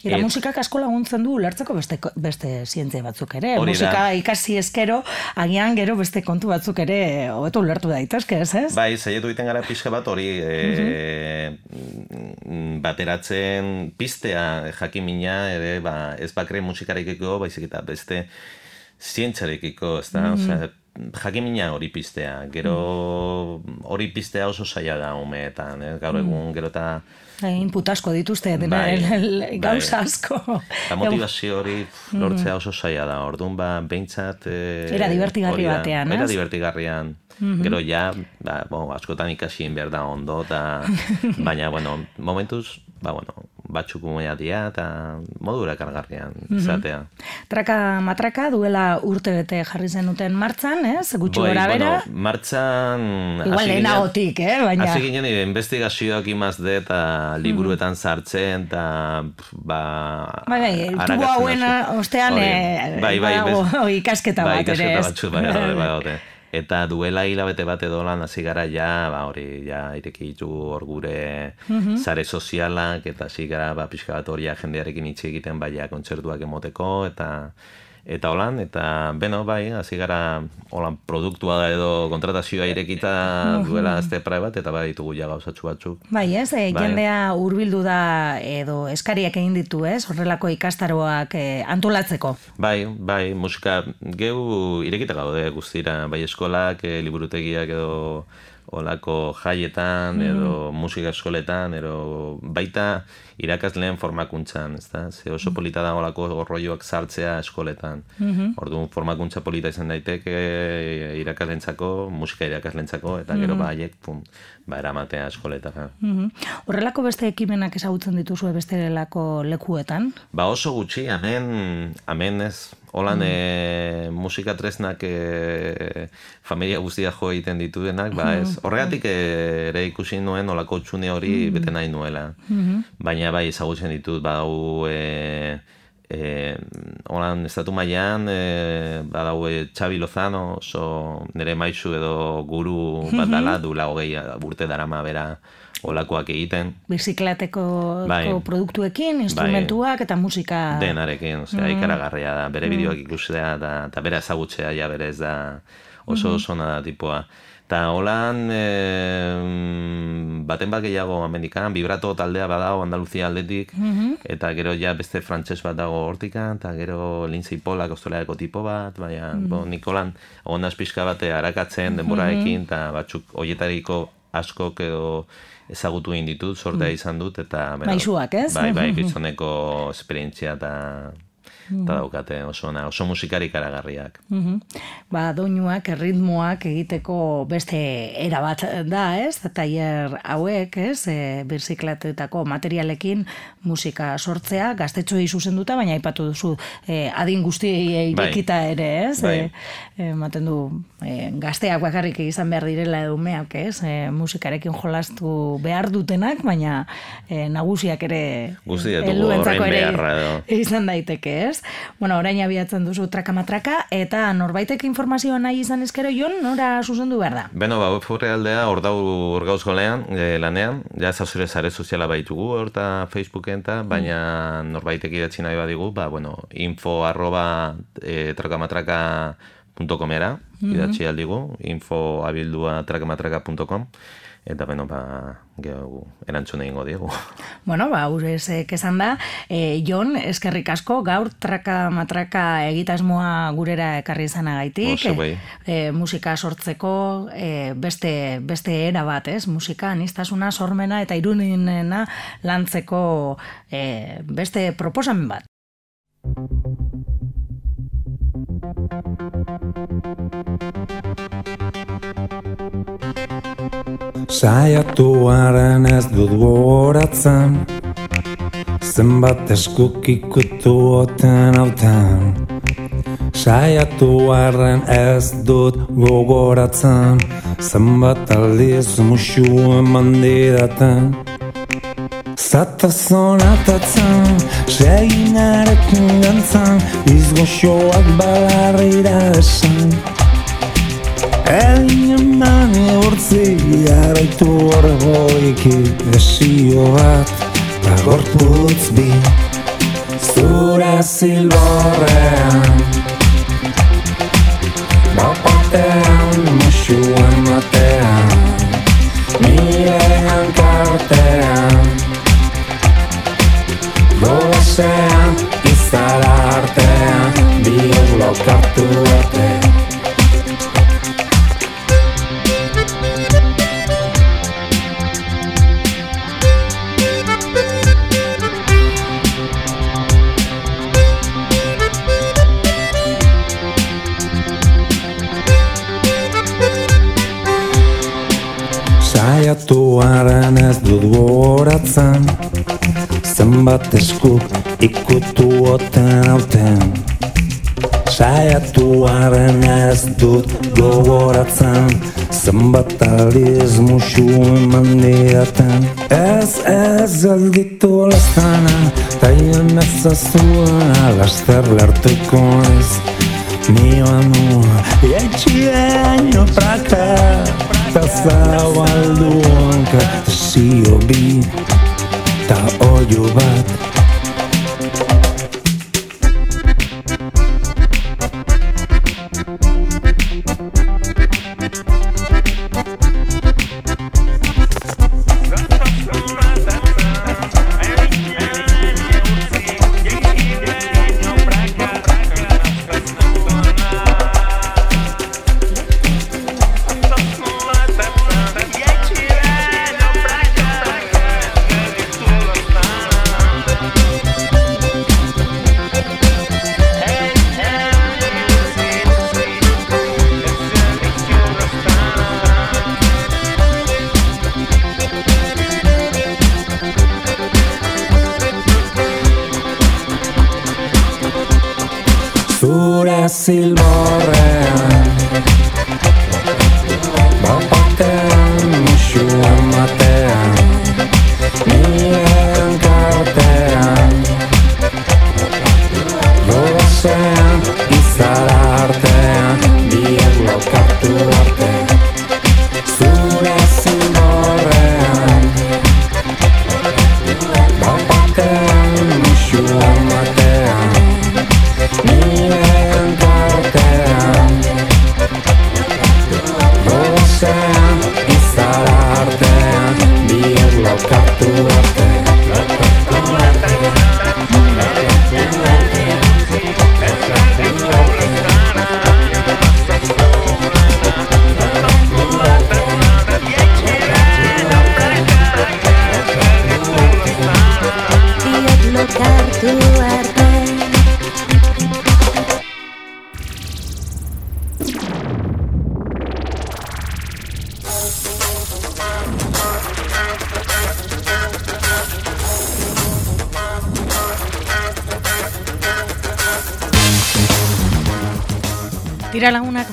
Eta Et, musikak asko laguntzen du ulertzeko beste, beste zientzia batzuk ere. Musika ikasi eskero, agian gero beste kontu batzuk ere hobeto ulertu daitezke, ez ez? Bai, zaietu egiten gara pixka bat hori e, bateratzen pistea jakimina ere ba, ez bakre musikarekiko, baizik eta beste zientzarekiko, ez da? Mm -hmm. jakimina hori piztea. Gero hori piztea oso zaila da umeetan, eh? gaur egun gero eta Input asko dituzte, dena, Bai, el- gauza bai. asko. eta motivazio hori pf, lortzea oso zaila da. Orduan ba, behintzat... Eh, Era divertigarri batean, Era divertigarrian. Gero ja, ba, bo, askotan ikasi egin behar da ondo, eta, [laughs] baina, bueno, momentuz, ba, bueno, batzuk umea dira, eta modura kargarrian izatea. Traka matraka duela urte bete jarri zenuten martzan, ez? Gutxi Bai, gora bera. bueno, martxan... Igual lehenagotik, eh? Baina... Hasi ginen nire investigazioak imazde eta liburuetan sartzen eta ba... Bai, bai, arakatzen hauen ostean, Hori, eh, bai, bai, badago bez- [laughs] ikasketa bai, bat ere, ikasketa ez? batzuk, bai, bai, bai, bai, Eta duela hilabete bat edo lan hasi gara ja, ba hori, ja ireki hor gure Mhm. sare sozialak eta hasi gara ba pixka bat hori jendearekin hitz egiten baia kontzertuak emoteko eta eta holan eta beno bai, hasi gara holan produktua da edo kontratazioa irekita [laughs] duela azte pare bat eta bai ditugu ja gauzatxu batzuk. Bai, ez, e, Bai. jendea hurbildu da edo eskariak egin ditu, ez? Horrelako ikastaroak eh, antolatzeko. Bai, bai, musika geu irekita gaude guztira, bai eskolak, e, liburutegiak edo olako jaietan, edo musika eskoletan, edo baita irakasleen formakuntzan, ez da? Ze oso polita da olako rolloak sartzea eskoletan. Orduan formakuntza polita izan daiteke e, irakaslentzako, musika irakaslentzako, eta gero ba haiek, pum, ba eramatea eskoletara. Mhm. Horrelako beste ekimenak ezagutzen dituzue bestelako lekuetan. Ba oso gutxi, hemen, hemen ez, holan e, musika tresnak e, familia guztia jo egiten dituenak, ba ez, horregatik e, ere ikusi nuen olako txune hori bete nahi nuela. Baina bai ezagutzen ditut, badau e, e, holan estatu mailan e, badau e, Xabi Lozano, oso nire maizu edo guru bat dala, dula hogei urte darama bera olakoak egiten. Biziklateko Bai. produktuekin, instrumentuak eta musika... denarekin, osea, ikaragarria da, bere bideoak ikustea da, eta bere ezagutzea ja berez da. Oso oso ona da tipoa. Eta holan, e, baten bat gehiago Amerikan, vibrato taldea badago Andaluzia aldetik, eta gero ja beste frantses bat dago hortikan, eta gero Lindsay Polak australiako tipo bat, baina, bo, Nikolan, onaz pixka bate arakatzen denboraekin, eta batzuk hoietariko askok edo ezagutu egin ditut, sortea izan dut, eta... bera, Maisuak, ez? Bai, bai, [laughs] gizoneko esperientzia eta eta daukate oso ona, oso musikari karagarriak. Mhm. Ba, doinuak, erritmoak egiteko beste era bat da, ez? Tailer hauek, ez? E, birziklatetako materialekin musika sortzea, gaztetxoei zuzenduta, baina aipatu duzu e, adin guztiei Bai. irekita ere, ez? Bai. E, ematen du e, gazteak bakarrik izan behar direla edo umeak, ez? E, musikarekin jolastu behar dutenak, baina e, nagusiak ere helduentzako ere beharra izan daiteke, ez? Bueno, orain abiatzen duzu traka-matraka, eta norbaitek informazioa nahi izan ezkero jon, nora zuzendu behar da? Beno, ba, web aldea, hor dau hor lehan, e, lanean, ja zauzure sare soziala baitugu, hor eta Facebooken eta, baina norbaitek idatzi nahi badigu, ba, bueno, info arroba e, trakamatraka.comera, idatzi aldigu, info abildua trakamatraka.com, eta beno, ba, gehu erantzun egingo diegu. [laughs] Bueno, ba, urezek esan da, e, Jon, eskerrik asko, gaur traka-matraka egitasmoa gurera ekarri izanagaitik, bai. e, musika sortzeko e, beste, beste era bat, ez? Musika, aniztasuna, sormena eta irunina lantzeko e, beste proposamen bat. Saiatuaren ez dut gogoratzen Zenbat eskuk ikutu oten hautan Saiatuaren ez dut gogoratzen Zenbat aldiz musu eman didaten Zatazon atatzen, seginarekin gantzan Izgoxoak balarrira esan Egin eman egurtzi jarraitu horregoiki Desio bat, eta gorputz bi Zure zilborrean Bapatean, musu ematean Nire hankartean goizean izara arte bihur laukartu arte. Saiatu haren ez dut gogoratzen Zenbat eskuk ikutu oten hauten Saiatuaren ez dut gogoratzen Zenbat aliz musu eman diaten Ez ez gelditu leztana Ta hien ez azuen alaster lertuko ez Nioa nua Etxieño praka Ta zabalduanka Zio bi Ta oio bat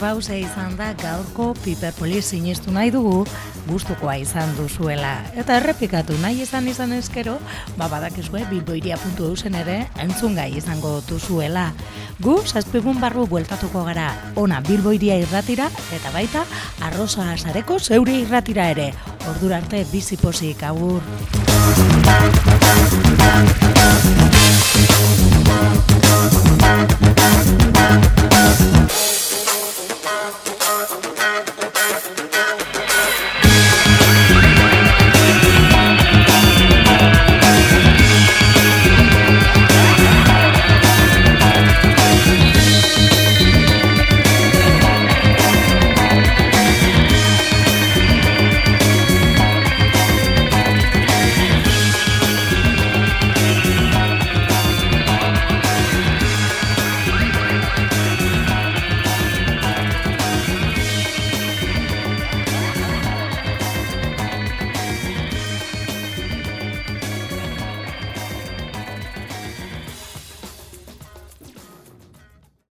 Bauze izan da gaurko piperpoli sinistu nahi dugu gustukoa izan duzuela. Eta errepikatu nahi izan izan eskero, ba badakizue bilboiria.eu zen ere entzun gai izango duzuela. Gu, zazpigun barru bueltatuko gara ona bilboiria irratira eta baita arroza sareko zeure irratira ere. Ordura arte bizi pozik agur.